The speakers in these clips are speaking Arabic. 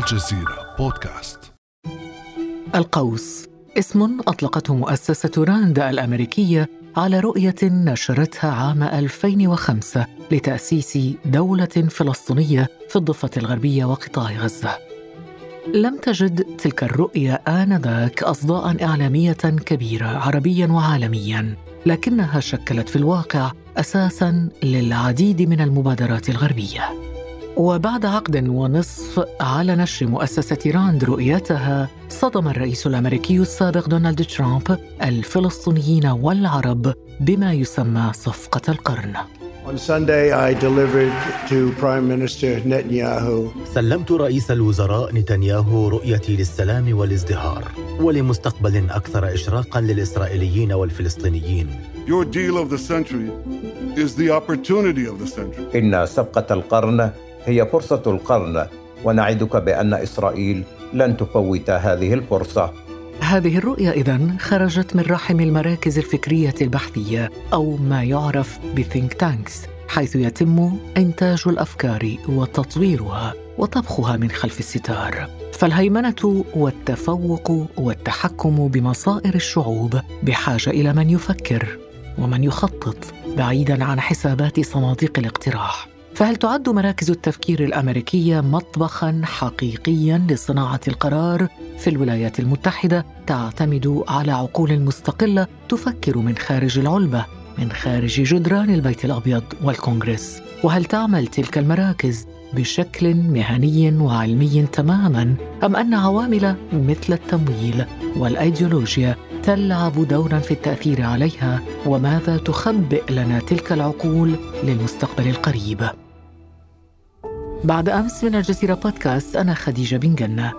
الجزيرة بودكاست القوس اسم أطلقته مؤسسة راند الأمريكية على رؤية نشرتها عام 2005 لتأسيس دولة فلسطينية في الضفة الغربية وقطاع غزة. لم تجد تلك الرؤية آنذاك أصداء إعلامية كبيرة عربيا وعالميا، لكنها شكلت في الواقع أساسا للعديد من المبادرات الغربية. وبعد عقد ونصف على نشر مؤسسة راند رؤيتها صدم الرئيس الأمريكي السابق دونالد ترامب الفلسطينيين والعرب بما يسمى صفقة القرن On Sunday, I delivered to Prime Minister Netanyahu. سلمت رئيس الوزراء نتنياهو رؤيتي للسلام والازدهار ولمستقبل أكثر إشراقا للإسرائيليين والفلسطينيين. Your deal of the century is the opportunity of the century. إن صفقة القرن هي فرصة القرن ونعدك بأن إسرائيل لن تفوت هذه الفرصة. هذه الرؤية إذن خرجت من رحم المراكز الفكرية البحثية أو ما يعرف ب think tanks حيث يتم إنتاج الأفكار وتطويرها وطبخها من خلف الستار. فالهيمنة والتفوق والتحكم بمصائر الشعوب بحاجة إلى من يفكر ومن يخطط بعيدا عن حسابات صناديق الاقتراح. فهل تعد مراكز التفكير الأمريكية مطبخا حقيقيا لصناعة القرار؟ في الولايات المتحدة تعتمد على عقول مستقلة تفكر من خارج العلبة من خارج جدران البيت الأبيض والكونغرس. وهل تعمل تلك المراكز بشكل مهني وعلمي تماما أم أن عوامل مثل التمويل والأيديولوجيا تلعب دورا في التأثير عليها؟ وماذا تخبئ لنا تلك العقول للمستقبل القريب؟ بعد أمس من الجزيرة بودكاست أنا خديجة بن جنة.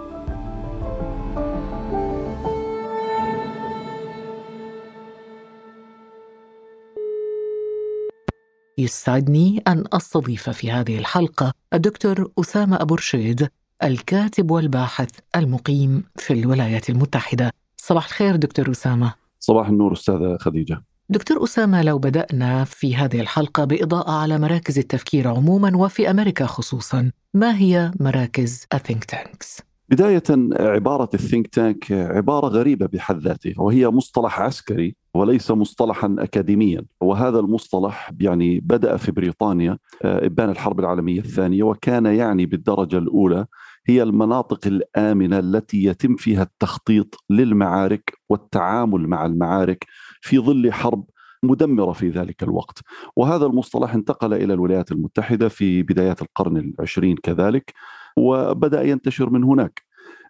يسعدني أن أستضيف في هذه الحلقة الدكتور أسامة أبو رشيد الكاتب والباحث المقيم في الولايات المتحدة. صباح الخير دكتور أسامة. صباح النور أستاذة خديجة. دكتور أسامة لو بدأنا في هذه الحلقة بإضاءة على مراكز التفكير عموما وفي أمريكا خصوصا ما هي مراكز ال think tanks؟ بداية عبارة ال think tank عبارة غريبة بحد ذاته وهي مصطلح عسكري وليس مصطلحا أكاديميا وهذا المصطلح يعني بدأ في بريطانيا آه، إبان الحرب العالمية الثانية وكان يعني بالدرجة الأولى هي المناطق الآمنة التي يتم فيها التخطيط للمعارك والتعامل مع المعارك في ظل حرب مدمرة في ذلك الوقت. وهذا المصطلح انتقل إلى الولايات المتحدة في بدايات القرن العشرين كذلك وبدأ ينتشر من هناك.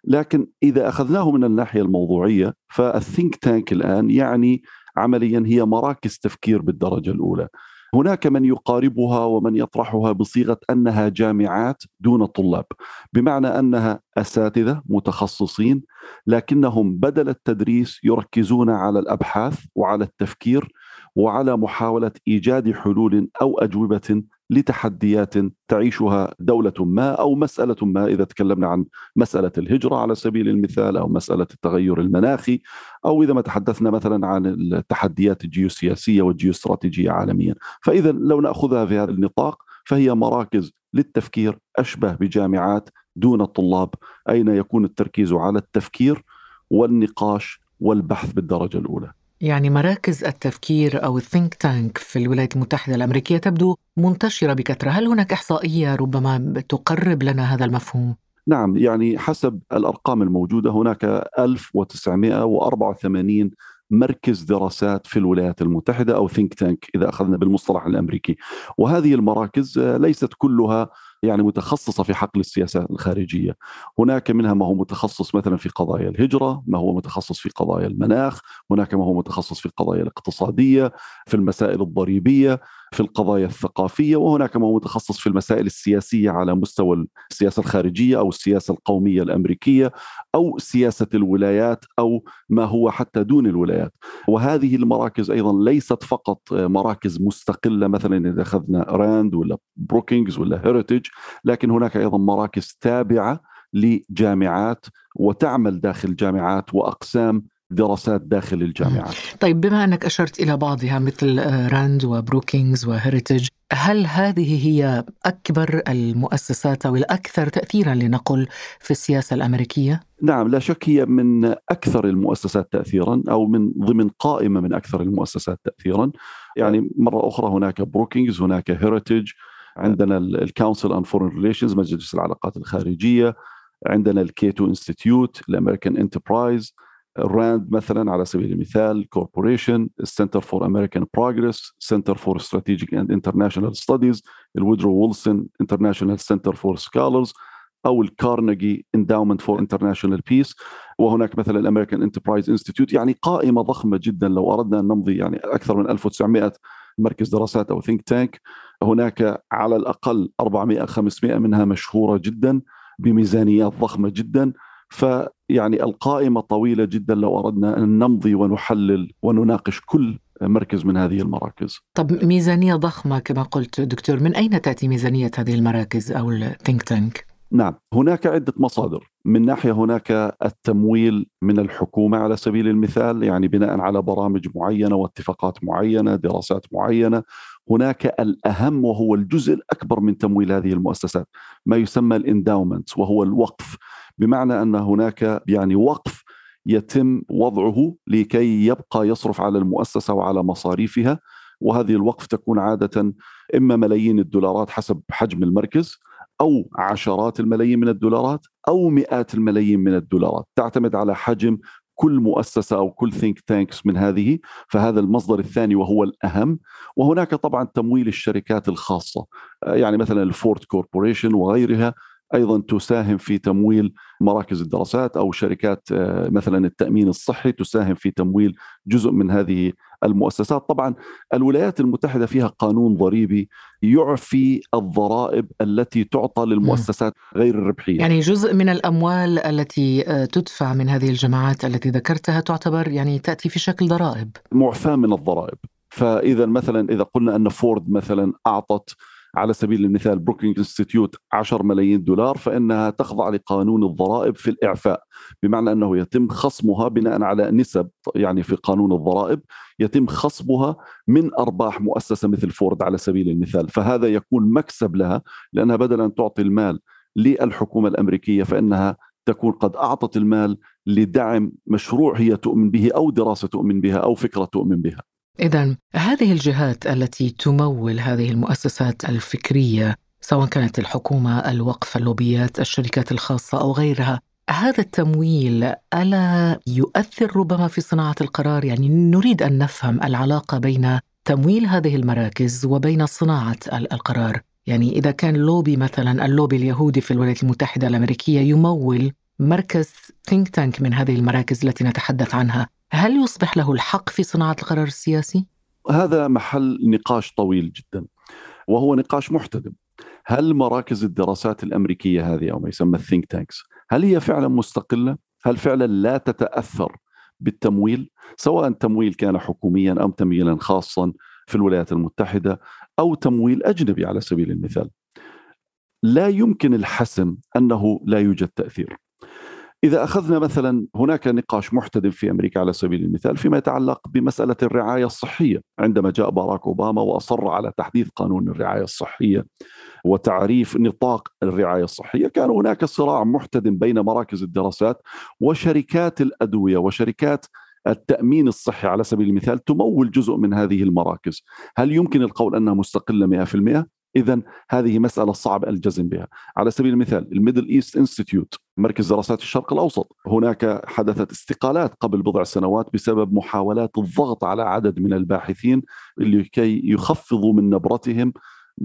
لكن إذا أخذناه من الناحية الموضوعية فالثينك تانك الآن يعني عمليا هي مراكز تفكير بالدرجة الأولى. هناك من يقاربها ومن يطرحها بصيغة أنها جامعات دون طلاب بمعنى أنها أساتذة متخصصين لكنهم بدل التدريس يركزون على الأبحاث وعلى التفكير وعلى محاولة إيجاد حلول أو أجوبة لتحديات تعيشها دولة ما أو مسألة ما إذا تكلمنا عن مسألة الهجرة على سبيل المثال أو مسألة التغير المناخي أو إذا ما تحدثنا مثلا عن التحديات الجيوسياسية والجيوستراتيجية عالميا. فإذا لو نأخذها في هذا النطاق فهي مراكز للتفكير أشبه بجامعات دون الطلاب أين يكون التركيز على التفكير والنقاش والبحث بالدرجة الأولى. يعني مراكز التفكير أو الثينك تانك في الولايات المتحدة الأمريكية تبدو منتشرة بكثرة هل هناك إحصائية ربما تقرب لنا هذا المفهوم؟ نعم يعني حسب الأرقام الموجودة هناك 1984 مركز دراسات في الولايات المتحدة أو ثينك تانك إذا أخذنا بالمصطلح الأمريكي وهذه المراكز ليست كلها يعني متخصصة في حقل السياسة الخارجية. هناك منها ما هو متخصص مثلا في قضايا الهجرة ما هو متخصص في قضايا المناخ هناك ما هو متخصص في القضايا الاقتصادية في المسائل الضريبية في القضايا الثقافية وهناك ما هو متخصص في المسائل السياسية على مستوى السياسة الخارجية أو السياسة القومية الأمريكية أو سياسة الولايات أو ما هو حتى دون الولايات. وهذه المراكز أيضا ليست فقط مراكز مستقلة مثلا إذا أخذنا راند ولا بروكينجز ولا هيريتج لكن هناك أيضا مراكز تابعة لجامعات وتعمل داخل جامعات وأقسام دراسات داخل الجامعات. طيب بما أنك أشرت إلى بعضها مثل راند وبروكينغز وهيريتج هل هذه هي أكبر المؤسسات أو الأكثر تأثيرا لنقل في السياسة الأمريكية؟ نعم لا شك هي من أكثر المؤسسات تأثيرا أو من ضمن قائمة من أكثر المؤسسات تأثيرا. يعني مرة أخرى هناك Brookings هناك Heritage عندنا ال Council on Foreign Relations مجلس العلاقات الخارجية عندنا ال Cato Institute ال American Enterprise RAND مثلا على سبيل المثال Corporation ال Center for American Progress Center for Strategic and International Studies ال Woodrow Wilson International Center for Scholars أو ال Carnegie Endowment for International Peace وهناك مثلا ال American Enterprise Institute يعني قائمة ضخمة جدا لو أردنا أن نمضي يعني أكثر من 1900 مركز دراسات أو think tank هناك على الأقل 400 500 منها مشهورة جدا بميزانيات ضخمة جدا فيعني القائمة طويلة جدا لو أردنا أن نمضي ونحلل ونناقش كل مركز من هذه المراكز. طب ميزانية ضخمة كما قلت دكتور، من أين تأتي ميزانية هذه المراكز أو الثينك تانك؟ نعم هناك عدة مصادر. من ناحية هناك التمويل من الحكومة على سبيل المثال يعني بناء على برامج معينة واتفاقات معينة دراسات معينة هناك الأهم وهو الجزء الأكبر من تمويل هذه المؤسسات ما يسمى الإنداومنت وهو الوقف. بمعنى أن هناك يعني وقف يتم وضعه لكي يبقى يصرف على المؤسسة وعلى مصاريفها وهذه الوقف تكون عادة إما ملايين الدولارات حسب حجم المركز أو عشرات الملايين من الدولارات أو مئات الملايين من الدولارات. تعتمد على حجم كل مؤسسة أو كل think tanks من هذه فهذا المصدر الثاني وهو الأهم. وهناك طبعا تمويل الشركات الخاصة. يعني مثلا ال Ford Corporation وغيرها أيضا تساهم في تمويل مراكز الدراسات أو شركات آه، مثلا التأمين الصحي تساهم في تمويل جزء من هذه المؤسسات. طبعا الولايات المتحدة فيها قانون ضريبي يعفي الضرائب التي تعطى للمؤسسات غير الربحية. يعني جزء من الأموال التي آه، تدفع من هذه الجماعات التي ذكرتها تعتبر يعني تأتي في شكل ضرائب. معفاة من الضرائب. فإذا مثلا إذا قلنا أن فورد مثلا أعطت على سبيل المثال Brookings Institute 10 ملايين دولار فإنها تخضع لقانون الضرائب في الإعفاء بمعنى أنه يتم خصمها بناء على نسب يعني في قانون الضرائب يتم خصمها من أرباح مؤسسة مثل فورد على سبيل المثال فهذا يكون مكسب لها لأنها بدلا ان تعطي المال للحكومة الأمريكية فإنها تكون قد أعطت المال لدعم مشروع هي تؤمن به أو دراسة تؤمن بها أو فكرة تؤمن بها. إذا هذه الجهات التي تمول هذه المؤسسات الفكرية سواء كانت الحكومة، الوقف، اللوبيات، الشركات الخاصة أو غيرها، هذا التمويل ألا يؤثر ربما في صناعة القرار؟ يعني نريد أن نفهم العلاقة بين تمويل هذه المراكز وبين صناعة القرار، يعني إذا كان لوبي مثلا اللوبي اليهودي في الولايات المتحدة الأمريكية يمول مركز ثينك تانك من هذه المراكز التي نتحدث عنها هل يصبح له الحق في صناعة القرار السياسي؟ هذا محل نقاش طويل جدا وهو نقاش محتدم هل مراكز الدراسات الأمريكية هذه أو ما يسمى ال think tanks هل هي فعلا مستقلة؟ هل فعلا لا تتأثر بالتمويل سواء تمويل كان حكوميا أو تمويلا خاصا في الولايات المتحدة أو تمويل أجنبي على سبيل المثال لا يمكن الحسم أنه لا يوجد تأثير إذا أخذنا مثلا هناك نقاش محتدم في أمريكا على سبيل المثال فيما يتعلق بمسألة الرعاية الصحية عندما جاء باراك أوباما وأصر على تحديث قانون الرعاية الصحية وتعريف نطاق الرعاية الصحية كان هناك صراع محتدم بين مراكز الدراسات وشركات الأدوية وشركات التأمين الصحي على سبيل المثال تمول جزء من هذه المراكز هل يمكن القول أنها مستقلة 100%؟ اذا هذه مسألة صعب الجزم بها. على سبيل المثال ال Middle East Institute مركز دراسات الشرق الأوسط هناك حدثت استقالات قبل بضع سنوات بسبب محاولات الضغط على عدد من الباحثين لكي يخفضوا من نبرتهم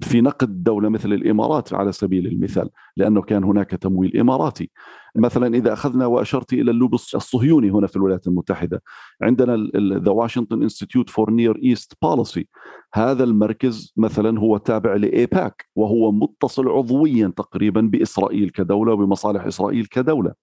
في نقد دولة مثل الإمارات على سبيل المثال لأنه كان هناك تمويل إماراتي. مثلا إذا أخذنا وأشرت إلى اللوبي الصهيوني هنا في الولايات المتحدة عندنا The Washington Institute for Near East Policy هذا المركز مثلا هو تابع ل AIPAC وهو متصل عضويا تقريبا بإسرائيل كدولة وبمصالح إسرائيل كدولة.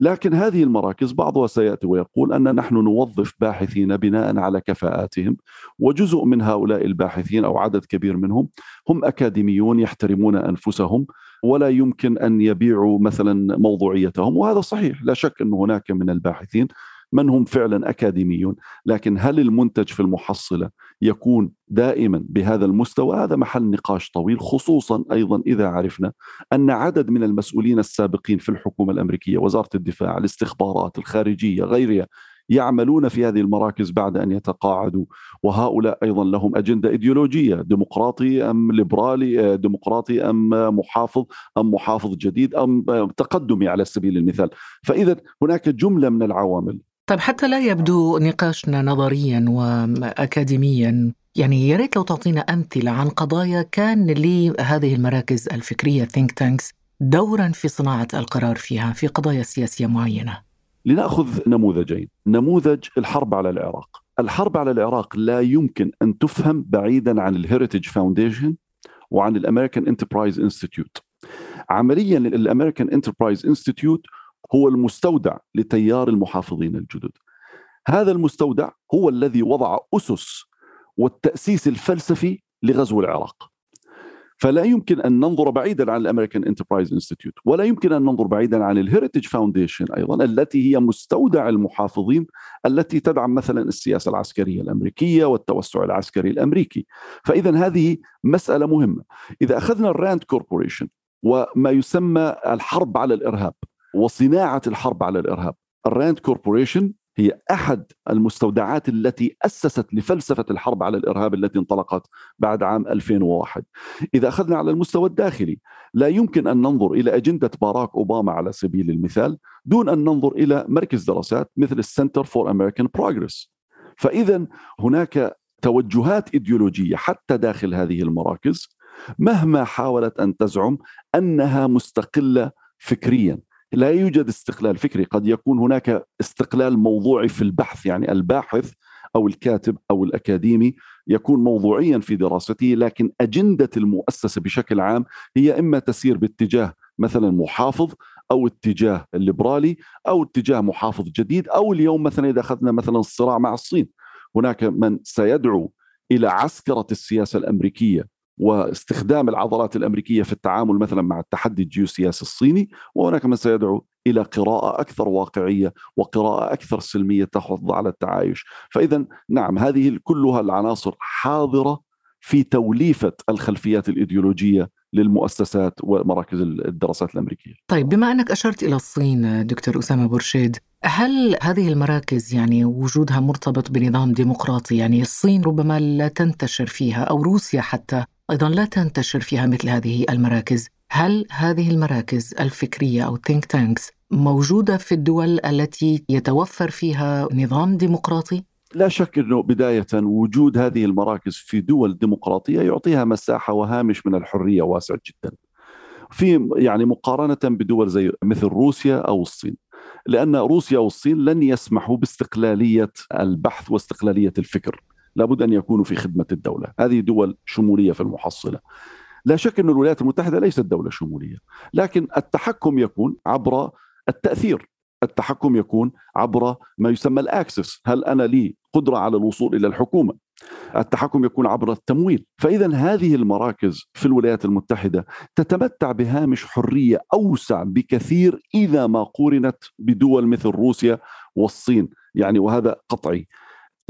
لكن هذه المراكز بعضها سيأتي ويقول أن نحن نوظف باحثين بناء على كفاءاتهم وجزء من هؤلاء الباحثين أو عدد كبير منهم هم أكاديميون يحترمون أنفسهم ولا يمكن أن يبيعوا مثلا موضوعيتهم وهذا صحيح. لا شك أن هناك من الباحثين من هم فعلا أكاديميون لكن هل المنتج في المحصلة يكون دائما بهذا المستوى؟ هذا محل نقاش طويل خصوصا أيضا إذا عرفنا أن عدد من المسؤولين السابقين في الحكومة الأمريكية وزارة الدفاع الاستخبارات الخارجية غيرها يعملون في هذه المراكز بعد أن يتقاعدوا. وهؤلاء أيضا لهم أجندة إيديولوجية ديمقراطي أم ليبرالي ديمقراطي أم محافظ أم محافظ جديد أم تقدمي على سبيل المثال. فاذا هناك جملة من العوامل. طيب حتى لا يبدو نقاشنا نظريا واكاديميا يعني يا ريت لو تعطينا أمثلة عن قضايا كان لهذه المراكز الفكرية think tanks دورا في صناعة القرار فيها في قضايا سياسية معينة. لنأخذ نموذجين. نموذج الحرب على العراق. الحرب على العراق لا يمكن أن تفهم بعيدا عن ال Heritage Foundation وعن ال American Enterprise Institute عمليا ال American Enterprise Institute هو المستودع لتيار المحافظين الجدد. هذا المستودع هو الذي وضع أسس والتأسيس الفلسفي لغزو العراق. فلا يمكن أن ننظر بعيدا عن ال American Enterprise Institute ولا يمكن أن ننظر بعيدا عن ال Heritage Foundation أيضا التي هي مستودع المحافظين التي تدعم مثلا السياسة العسكرية الأمريكية والتوسع العسكري الأمريكي. فاذا هذه مسألة مهمة. إذا أخذنا ال RAND Corporation وما يسمى الحرب على الإرهاب وصناعة الحرب على الإرهاب ال RAND Corporation هي أحد المستودعات التي أسست لفلسفة الحرب على الإرهاب التي انطلقت بعد عام 2001 إذا أخذنا على المستوى الداخلي لا يمكن أن ننظر إلى أجندة باراك أوباما على سبيل المثال دون أن ننظر إلى مركز دراسات مثل ال Center for American Progress فاذا هناك توجهات إيديولوجية حتى داخل هذه المراكز مهما حاولت أن تزعم أنها مستقلة فكريا. لا يوجد استقلال فكري. قد يكون هناك استقلال موضوعي في البحث يعني الباحث أو الكاتب أو الأكاديمي يكون موضوعيا في دراسته لكن أجندة المؤسسة بشكل عام هي إما تسير باتجاه مثلا محافظ أو اتجاه ليبرالي أو اتجاه محافظ جديد أو اليوم مثلا إذا أخذنا مثلا الصراع مع الصين. هناك من سيدعو إلى عسكرة السياسة الأمريكية واستخدام العضلات الأمريكية في التعامل مثلا مع التحدي الجيوسياسي الصيني وهناك من سيدعو إلى قراءة أكثر واقعية وقراءة أكثر سلمية تحض على التعايش، فاذا نعم هذه كلها العناصر حاضرة في توليفة الخلفيات الإيديولوجية للمؤسسات ومراكز الدراسات الأمريكية. طيب بما أنك أشرت إلى الصين دكتور أسامة برشيد، هل هذه المراكز يعني وجودها مرتبط بنظام ديمقراطي يعني الصين ربما لا تنتشر فيها أو روسيا حتى أيضا لا تنتشر فيها مثل هذه المراكز هل هذه المراكز الفكرية أو think tanks موجودة في الدول التي يتوفر فيها نظام ديمقراطي؟ لا شك أنه بداية وجود هذه المراكز في دول ديمقراطية يعطيها مساحة وهامش من الحرية واسع جدا. في يعني مقارنة بدول زي مثل روسيا أو الصين. لأن روسيا والصين لن يسمحوا باستقلالية البحث واستقلالية الفكر. لابد أن يكونوا في خدمة الدولة، هذه دول شمولية في المحصلة. لا شك أن الولايات المتحدة ليست دولة شمولية، لكن التحكم يكون عبر التأثير، التحكم يكون عبر ما يسمى الأكسس، هل أنا لي قدرة على الوصول إلى الحكومة؟ التحكم يكون عبر التمويل، فاذا هذه المراكز في الولايات المتحدة تتمتع بهامش حرية أوسع بكثير إذا ما قورنت بدول مثل روسيا والصين، يعني وهذا قطعي.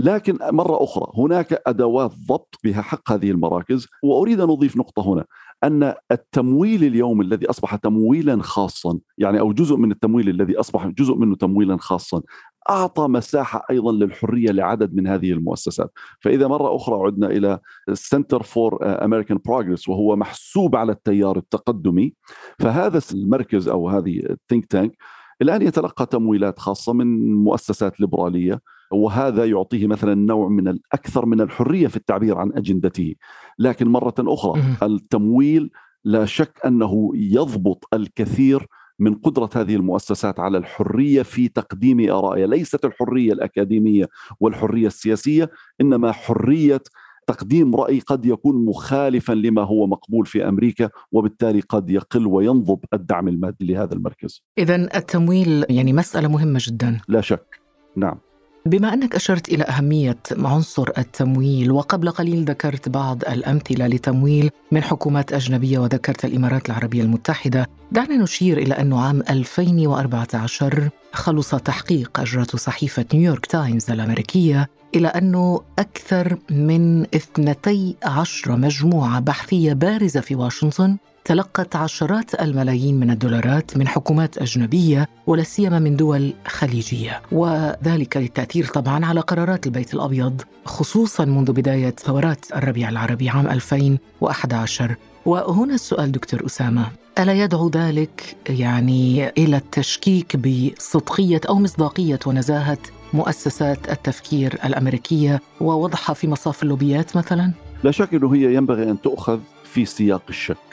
لكن مرة أخرى هناك أدوات ضبط بها حق هذه المراكز وأريد أن أضيف نقطة هنا أن التمويل اليوم الذي أصبح تمويلا خاصا يعني أو جزء من التمويل الذي أصبح جزء منه تمويلا خاصا أعطى مساحة أيضا للحرية لعدد من هذه المؤسسات. فإذا مرة أخرى عدنا إلى ال Center for American Progress وهو محسوب على التيار التقدمي. فهذا المركز أو هذه ال think tank الآن يتلقى تمويلات خاصة من مؤسسات ليبرالية. وهذا يعطيه مثلا نوع من الاكثر من الحرية في التعبير عن أجندته. لكن مرة أخرى التمويل لا شك أنه يضبط الكثير من قدرة هذه المؤسسات على الحرية في تقديم آرائها. ليست الحرية الأكاديمية والحرية السياسية إنما حرية تقديم رأي قد يكون مخالفا لما هو مقبول في أمريكا وبالتالي قد يقل وينضب الدعم المادي لهذا المركز. إذا التمويل يعني مسألة مهمة جدا. لا شك. نعم. بما أنك أشرت إلى أهمية عنصر التمويل وقبل قليل ذكرت بعض الأمثلة لتمويل من حكومات أجنبية وذكرت الإمارات العربية المتحدة، دعنا نشير إلى أنه عام 2014 خلص تحقيق اجرته صحيفة نيويورك تايمز الأمريكية إلى أنه أكثر من 12 مجموعة بحثية بارزة في واشنطن تلقت عشرات الملايين من الدولارات من حكومات أجنبية ولا سيما من دول خليجية، وذلك للتأثير طبعا على قرارات البيت الأبيض خصوصا منذ بداية ثورات الربيع العربي عام 2011 وهنا السؤال دكتور أسامة ألا يدعو ذلك يعني إلى التشكيك بصدقية أو مصداقية ونزاهة مؤسسات التفكير الأمريكية ووضعها في مصاف اللوبيات مثلا؟ لا شك إنه هي ينبغي أن تؤخذ في سياق الشك.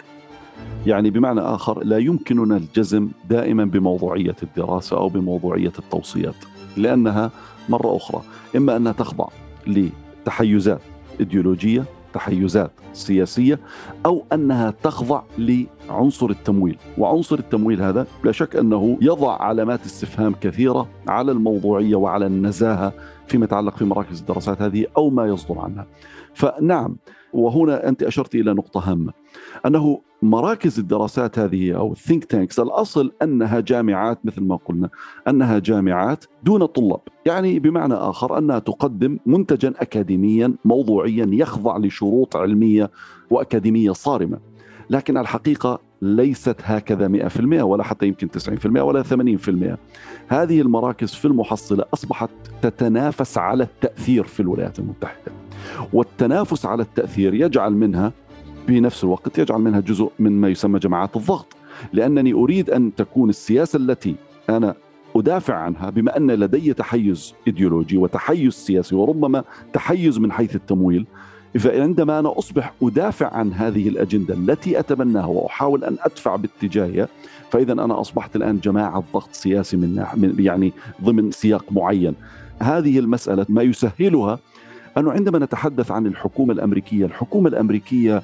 يعني بمعنى آخر لا يمكننا الجزم دائما بموضوعية الدراسة أو بموضوعية التوصيات لأنها مرة أخرى إما أنها تخضع لتحيزات إيديولوجية تحيزات سياسية أو أنها تخضع لعنصر التمويل، وعنصر التمويل هذا لا شك أنه يضع علامات استفهام كثيرة على الموضوعية وعلى النزاهة فيما يتعلق في مراكز الدراسات هذه أو ما يصدر عنها. فنعم وهنا أنت أشرت إلى نقطة هامة أنه مراكز الدراسات هذه أو الثينك تانكس الأصل أنها جامعات مثل ما قلنا أنها جامعات دون طلاب، يعني بمعنى آخر أنها تقدم منتجا اكاديميا موضوعيا يخضع لشروط علمية وأكاديمية صارمة. لكن الحقيقة ليست هكذا 100% ولا حتى يمكن 90% ولا 80%. هذه المراكز في المحصلة أصبحت تتنافس على التأثير في الولايات المتحدة. والتنافس على التأثير يجعل منها بنفس الوقت يجعل منها جزء من ما يسمى جماعات الضغط لأنني أريد أن تكون السياسة التي أنا أدافع عنها بما أن لدي تحيز إيديولوجي وتحيز سياسي وربما تحيز من حيث التمويل. فعندما أنا أصبح أدافع عن هذه الأجندة التي اتبناها وأحاول أن أدفع باتجاهها فإذا أنا أصبحت الآن جماعة ضغط سياسي من يعني ضمن سياق معين. هذه المسألة ما يسهلها أنه عندما نتحدث عن الحكومة الأمريكية، الحكومة الأمريكية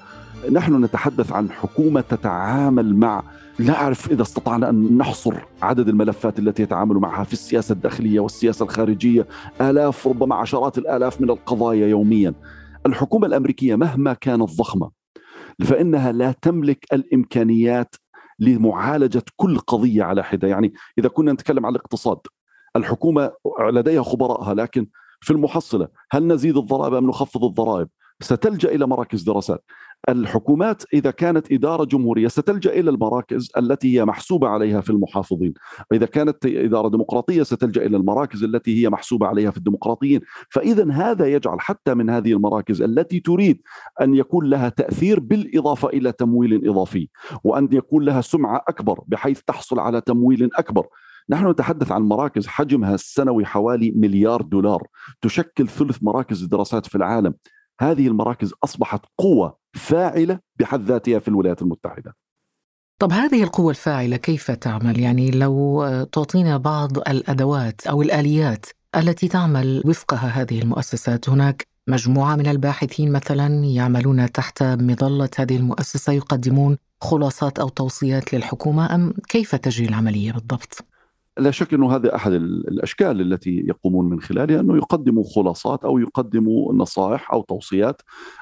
نحن نتحدث عن حكومة تتعامل مع لا اعرف إذا استطعنا أن نحصر عدد الملفات التي يتعامل معها في السياسة الداخلية والسياسة الخارجية، آلاف ربما عشرات الآلاف من القضايا يوميا. الحكومة الأمريكية مهما كانت ضخمة فإنها لا تملك الإمكانيات لمعالجة كل قضية على حدة، يعني إذا كنا نتكلم عن الاقتصاد الحكومة لديها خبراءها لكن في المحصلة هل نزيد الضرائب أم نخفض الضرائب؟ ستلجأ إلى مراكز دراسات. الحكومات إذا كانت إدارة جمهورية ستلجأ إلى المراكز التي هي محسوبة عليها في المحافظين، إذا كانت إدارة ديمقراطية ستلجأ إلى المراكز التي هي محسوبة عليها في الديمقراطيين، فإذا هذا يجعل حتى من هذه المراكز التي تريد أن يكون لها تأثير بالإضافة إلى تمويل إضافي، وأن يكون لها سمعة أكبر بحيث تحصل على تمويل أكبر، نحن نتحدث عن مراكز حجمها السنوي حوالي مليار دولار تشكل ثلث مراكز الدراسات في العالم. هذه المراكز أصبحت قوة فاعلة بحد ذاتها في الولايات المتحدة طب هذه القوة الفاعلة كيف تعمل؟ يعني لو تعطينا بعض الأدوات أو الآليات التي تعمل وفقها هذه المؤسسات هناك مجموعة من الباحثين مثلا يعملون تحت مظلة هذه المؤسسة يقدمون خلاصات أو توصيات للحكومة أم كيف تجري العملية بالضبط؟ لا شك إنه هذا أحد الأشكال التي يقومون من خلالها أنه يقدموا خلاصات أو يقدموا نصائح أو توصيات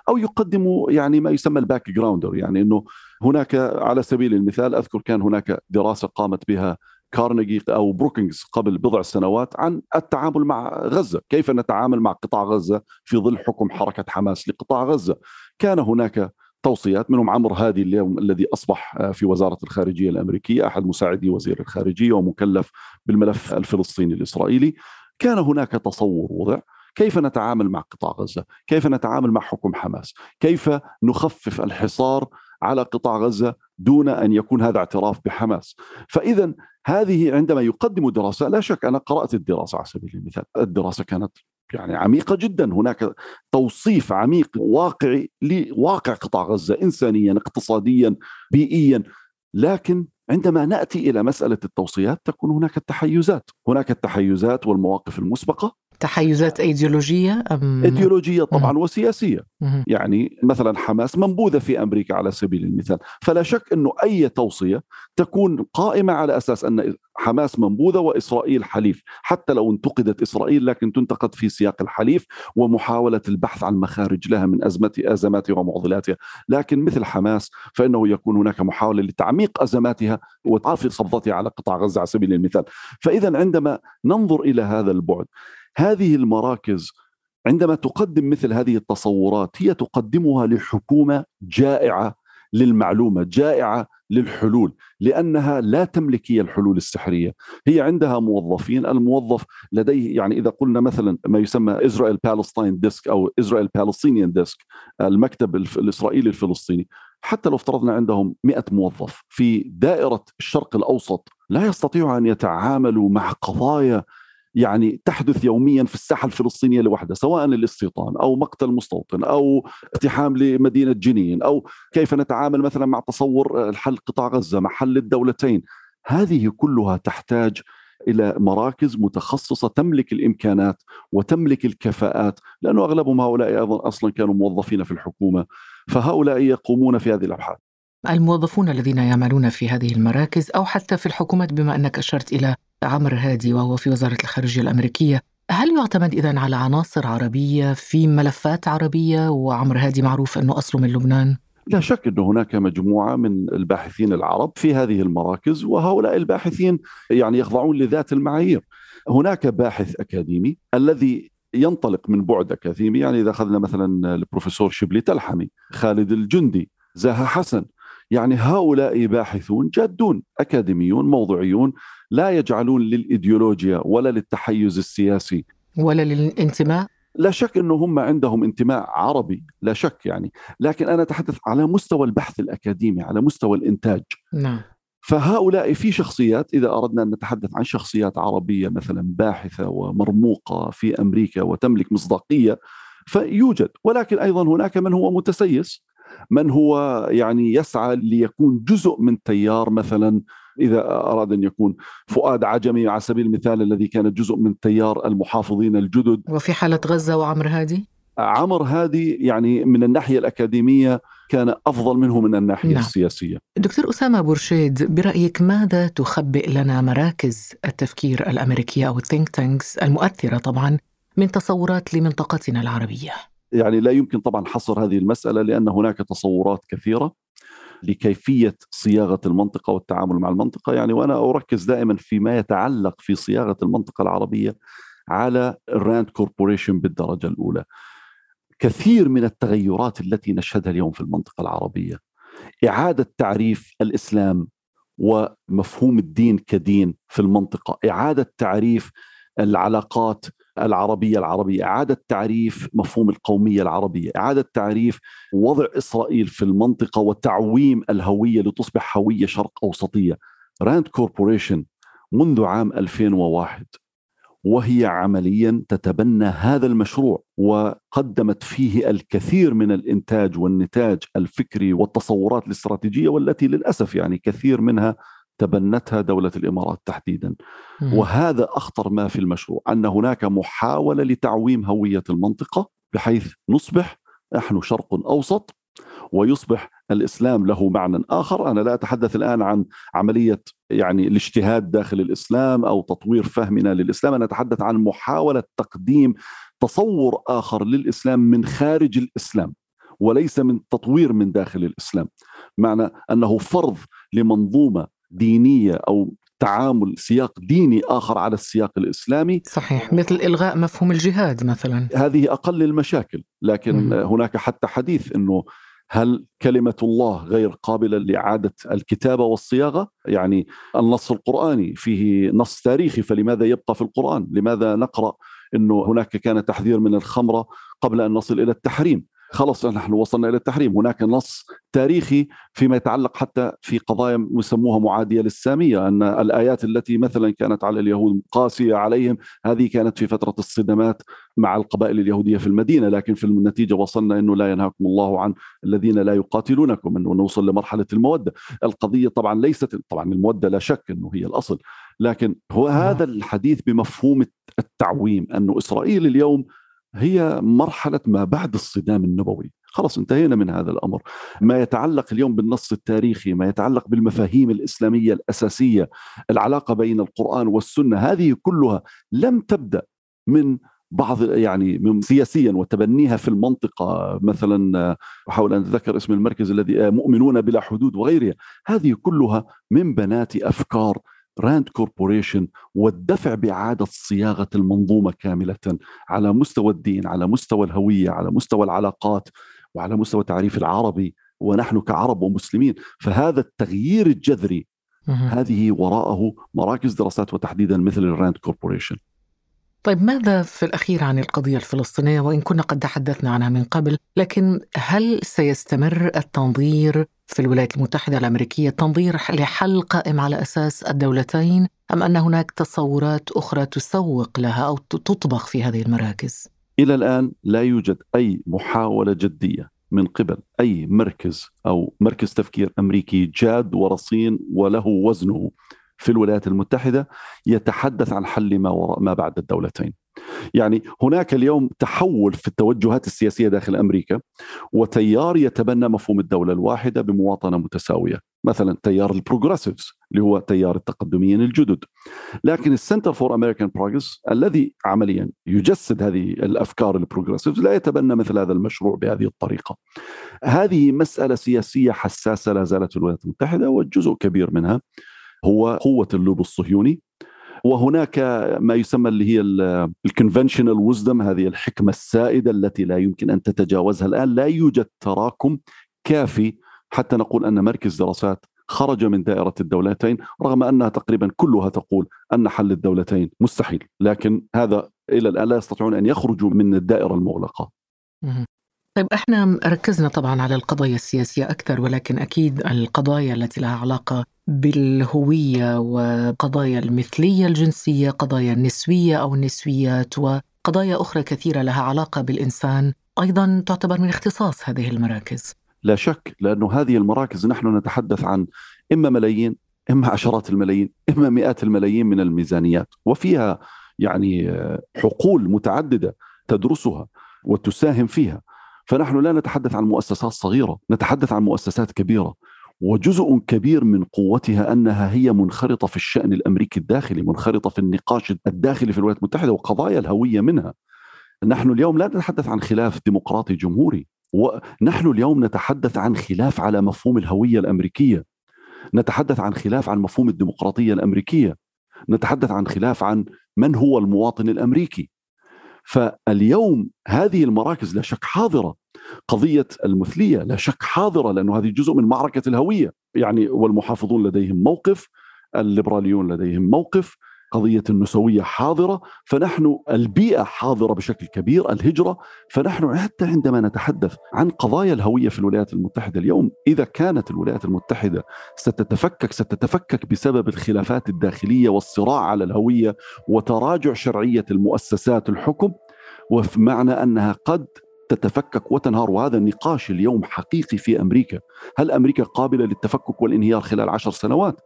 أو يقدموا يعني ما يسمى ال backgrounder يعني إنه هناك على سبيل المثال أذكر كان هناك دراسة قامت بها كارنيجي أو بروكينجز قبل بضع سنوات عن التعامل مع غزة، كيف نتعامل مع قطاع غزة في ظل حكم حركة حماس لقطاع غزة. كان هناك توصيات منهم عمرو هادي اليوم الذي أصبح آه، في وزارة الخارجية الأمريكية أحد مساعدي وزير الخارجية ومكلف بالملف الفلسطيني الإسرائيلي كان هناك تصور وضع كيف نتعامل مع قطاع غزة؟ كيف نتعامل مع حكم حماس؟ كيف نخفف الحصار على قطاع غزة دون أن يكون هذا اعتراف بحماس؟ فإذا هذه عندما يقدم دراسة لا شك أنا قرأت الدراسة على سبيل المثال، الدراسة كانت يعني عميقة جدا. هناك توصيف عميق واقعي لواقع قطاع غزة إنسانيا اقتصاديا بيئيا. لكن عندما نأتي إلى مسألة التوصيات تكون هناك التحيزات، هناك التحيزات والمواقف المسبقة. تحيزات أيديولوجية أم إيديولوجية طبعا وسياسية. مهم. يعني مثلا حماس منبوذة في أمريكا على سبيل المثال. فلا شك إنه أي توصية تكون قائمة على أساس أن حماس منبوذة وإسرائيل حليف. حتى لو انتقدت إسرائيل لكن تنتقد في سياق الحليف ومحاولة البحث عن مخارج لها من ازمه أزماتها ومعضلاتها. لكن مثل حماس فإنه يكون هناك محاولة لتعميق أزماتها وإضعاف قبضتها على قطاع غزة على سبيل المثال. فاذا عندما ننظر إلى هذا البعد هذه المراكز عندما تقدم مثل هذه التصورات هي تقدمها لحكومة جائعة للمعلومة، جائعة للحلول، لأنها لا تملك هي الحلول السحرية، هي عندها موظفين، الموظف لديه يعني إذا قلنا مثلا ما يسمى Israel Palestine desk أو Israel Palestinian desk، المكتب الإسرائيلي الفلسطيني، حتى لو افترضنا عندهم 100 موظف في دائرة الشرق الأوسط لا يستطيعوا أن يتعاملوا مع قضايا يعني تحدث يوميا في الساحة الفلسطينية لوحدها سواء الاستيطان أو مقتل مستوطن أو اقتحام لمدينة جنين أو كيف نتعامل مثلا مع تصور الحل قطاع غزة مع حل الدولتين. هذه كلها تحتاج إلى مراكز متخصصة تملك الإمكانات وتملك الكفاءات لأنه أغلبهم هؤلاء أيضا أصلا كانوا موظفين في الحكومة فهؤلاء يقومون في هذه الأبحاث. الموظفون الذين يعملون في هذه المراكز أو حتى في الحكومات بما أنك أشرت إلى عمرو هادي وهو في وزارة الخارجية الأمريكية. هل يعتمد اذا على عناصر عربية في ملفات عربية؟ وعمرو هادي معروف أنه أصله من لبنان؟ لا شك أن هناك مجموعة من الباحثين العرب في هذه المراكز وهؤلاء الباحثين يعني يخضعون لذات المعايير. هناك باحث أكاديمي الذي ينطلق من بعد أكاديمي يعني إذا أخذنا مثلا البروفيسور شبلي تلحمي خالد الجندي زاها حسن يعني هؤلاء باحثون جادون أكاديميون موضوعيون لا يجعلون للإيديولوجيا ولا للتحيز السياسي. ولا للانتماء. لا شك إنه هم عندهم انتماء عربي لا شك يعني. لكن أنا أتحدث على مستوى البحث الأكاديمي على مستوى الإنتاج. نعم. فهؤلاء في شخصيات إذا أردنا أن نتحدث عن شخصيات عربية مثلا باحثة ومرموقة في أمريكا وتملك مصداقية فيوجد. ولكن أيضا هناك من هو متسيس من هو يعني يسعى ليكون جزء من تيار مثلا إذا أراد أن يكون فؤاد عجمي على سبيل المثال الذي كان جزء من تيار المحافظين الجدد. وفي حالة غزة وعمر هادي؟ عمر هادي يعني من الناحية الأكاديمية كان أفضل منه من الناحية نعم. السياسية. دكتور أسامة بورشيد برأيك ماذا تخبئ لنا مراكز التفكير الأمريكية أو ال think tanks المؤثرة طبعا من تصورات لمنطقتنا العربية؟ يعني لا يمكن طبعا حصر هذه المسألة لأن هناك تصورات كثيرة. لكيفية صياغة المنطقة والتعامل مع المنطقة يعني وأنا أركز دائما فيما يتعلق في صياغة المنطقة العربية على ال RAND Corporation بالدرجة الأولى. كثير من التغيرات التي نشهدها اليوم في المنطقة العربية إعادة تعريف الإسلام ومفهوم الدين كدين في المنطقة، إعادة تعريف العلاقات العربية العربية، إعادة تعريف مفهوم القومية العربية، إعادة تعريف وضع إسرائيل في المنطقة وتعويم الهوية لتصبح هوية شرق أوسطية. RAND Corporation منذ عام 2001 وهي عمليا تتبنى هذا المشروع وقدمت فيه الكثير من الإنتاج والنتاج الفكري والتصورات الاستراتيجية والتي للأسف يعني كثير منها تبنتها دولة الإمارات تحديدا مم. وهذا أخطر ما في المشروع أن هناك محاولة لتعويم هوية المنطقة بحيث نصبح نحن شرق أوسط ويصبح الإسلام له معنى آخر، أنا لا أتحدث الآن عن عملية يعني الاجتهاد داخل الإسلام أو تطوير فهمنا للإسلام، أنا أتحدث عن محاولة تقديم تصور آخر للإسلام من خارج الإسلام وليس من تطوير من داخل الإسلام. معنى أنه فرض لمنظومة دينية أو تعامل سياق ديني آخر على السياق الإسلامي صحيح مثل إلغاء مفهوم الجهاد مثلا هذه أقل المشاكل لكن مم. هناك حتى حديث إنه هل كلمة الله غير قابلة لإعادة الكتابه والصياغة؟ يعني النص القرآني فيه نص تاريخي فلماذا يبقى في القرآن؟ لماذا نقرأ إنه هناك كان تحذير من الخمرة قبل أن نصل إلى التحريم؟ خلص نحن وصلنا إلى التحريم. هناك نص تاريخي فيما يتعلق حتى في قضايا يسموها معادية للسامية أن الآيات التي مثلا كانت على اليهود قاسية عليهم هذه كانت في فترة الصدمات مع القبائل اليهودية في المدينة. لكن في النتيجة وصلنا إنه لا ينهاكم الله عن الذين لا يقاتلونكم إنه نوصل لمرحلة المودة. القضية طبعا ليست طبعا المودة لا شك إنه هي الأصل. لكن هو هذا الحديث بمفهوم التعويم انه إسرائيل اليوم هي مرحلة ما بعد الصدام النبوي. خلاص انتهينا من هذا الأمر. ما يتعلق اليوم بالنص التاريخي ما يتعلق بالمفاهيم الإسلامية الأساسية العلاقة بين القرآن والسنة هذه كلها لم تبدأ من بعض يعني من سياسيا وتبنيها في المنطقة مثلا أحاول أن أتذكر اسم المركز الذي مؤمنون بلا حدود وغيرها. هذه كلها من بنات أفكار RAND Corporation والدفع بإعادة صياغة المنظومة كاملة على مستوى الدين، على مستوى الهوية، على مستوى العلاقات وعلى مستوى التعريف العربي ونحن كعرب ومسلمين، فهذا التغيير الجذري هذه وراءه مراكز دراسات وتحديدا مثل ال RAND Corporation. طيب ماذا في الأخير عن القضية الفلسطينية وإن كنا قد تحدثنا عنها من قبل لكن هل سيستمر التنظير في الولايات المتحدة الأمريكية تنظير لحل قائم على أساس الدولتين أم أن هناك تصورات أخرى تسوق لها أو تطبخ في هذه المراكز؟ إلى الآن لا يوجد أي محاولة جدية من قبل أي مركز أو مركز تفكير أمريكي جاد ورصين وله وزنه في الولايات المتحدة يتحدث عن حل ما وراء ما بعد الدولتين. يعني هناك اليوم تحول في التوجهات السياسية داخل أمريكا وتيار يتبنى مفهوم الدولة الواحدة بمواطنة متساوية مثلا تيار ال progressives اللي هو تيار التقدميين الجدد. لكن ال Center for American Progress الذي عمليا يجسد هذه الأفكار ال progressives لا يتبنى مثل هذا المشروع بهذه الطريقة. هذه مسألة سياسية حساسة لا زالت في الولايات المتحدة وجزء كبير منها هو قوة اللوبي الصهيوني وهناك ما يسمى اللي هي ال conventional wisdom هذه الحكمة السائدة التي لا يمكن أن تتجاوزها الآن. لا يوجد تراكم كافي حتى نقول أن مركز دراسات خرج من دائرة الدولتين رغم أنها تقريبا كلها تقول أن حل الدولتين مستحيل. لكن هذا إلى الآن لا يستطيعون أن يخرجوا من الدائرة المغلقة. طيب إحنا ركزنا طبعا على القضايا السياسية أكثر ولكن أكيد القضايا التي لها علاقة بالهوية وقضايا المثلية الجنسية، قضايا النسوية أو النسويات وقضايا أخرى كثيرة لها علاقة بالإنسان أيضا تعتبر من اختصاص هذه المراكز. لا شك لأنه هذه المراكز نحن نتحدث عن إما ملايين إما عشرات الملايين إما مئات الملايين من الميزانيات وفيها يعني حقول متعددة تدرسها وتساهم فيها فنحن لا نتحدث عن مؤسسات صغيرة نتحدث عن مؤسسات كبيرة وجزء كبير من قوتها أنها هي منخرطة في الشأن الأمريكي الداخلي، منخرطة في النقاش الداخلي في الولايات المتحدة وقضايا الهوية منها. نحن اليوم لا نتحدث عن خلاف ديمقراطي جمهوري، ونحن اليوم نتحدث عن خلاف على مفهوم الهوية الأمريكية. نتحدث عن خلاف عن مفهوم الديمقراطية الأمريكية. نتحدث عن خلاف عن من هو المواطن الأمريكي. فاليوم هذه المراكز لا شك حاضرة قضية المثلية لا شك حاضرة لأنه هذه جزء من معركة الهوية. يعني والمحافظون لديهم موقف الليبراليون لديهم موقف قضية النسوية حاضرة فنحن البيئة حاضرة بشكل كبير الهجرة فنحن حتى عندما نتحدث عن قضايا الهوية في الولايات المتحدة اليوم إذا كانت الولايات المتحدة ستتفكك ستتفكك بسبب الخلافات الداخلية والصراع على الهوية وتراجع شرعية المؤسسات الحكم ومعنى أنها قد تتفكك وتنهار وهذا النقاش اليوم حقيقي في أمريكا هل أمريكا قابلة للتفكك والانهيار خلال عشر سنوات؟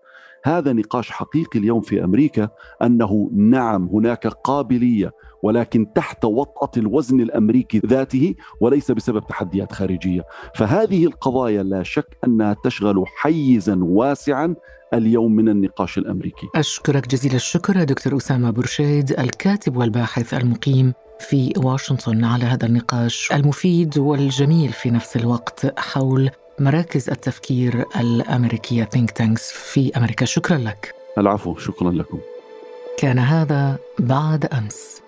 هذا نقاش حقيقي اليوم في أمريكا أنه نعم هناك قابلية ولكن تحت وطأة الوزن الأمريكي ذاته وليس بسبب تحديات خارجية، فهذه القضايا لا شك أنها تشغل حيزا واسعا اليوم من النقاش الأمريكي. أشكرك جزيل الشكر دكتور أسامة برشيد الكاتب والباحث المقيم في واشنطن على هذا النقاش المفيد والجميل في نفس الوقت حول مراكز التفكير الأمريكية think tanks في أمريكا. شكرا لك. العفو شكرا لكم. كان هذا بعد أمس.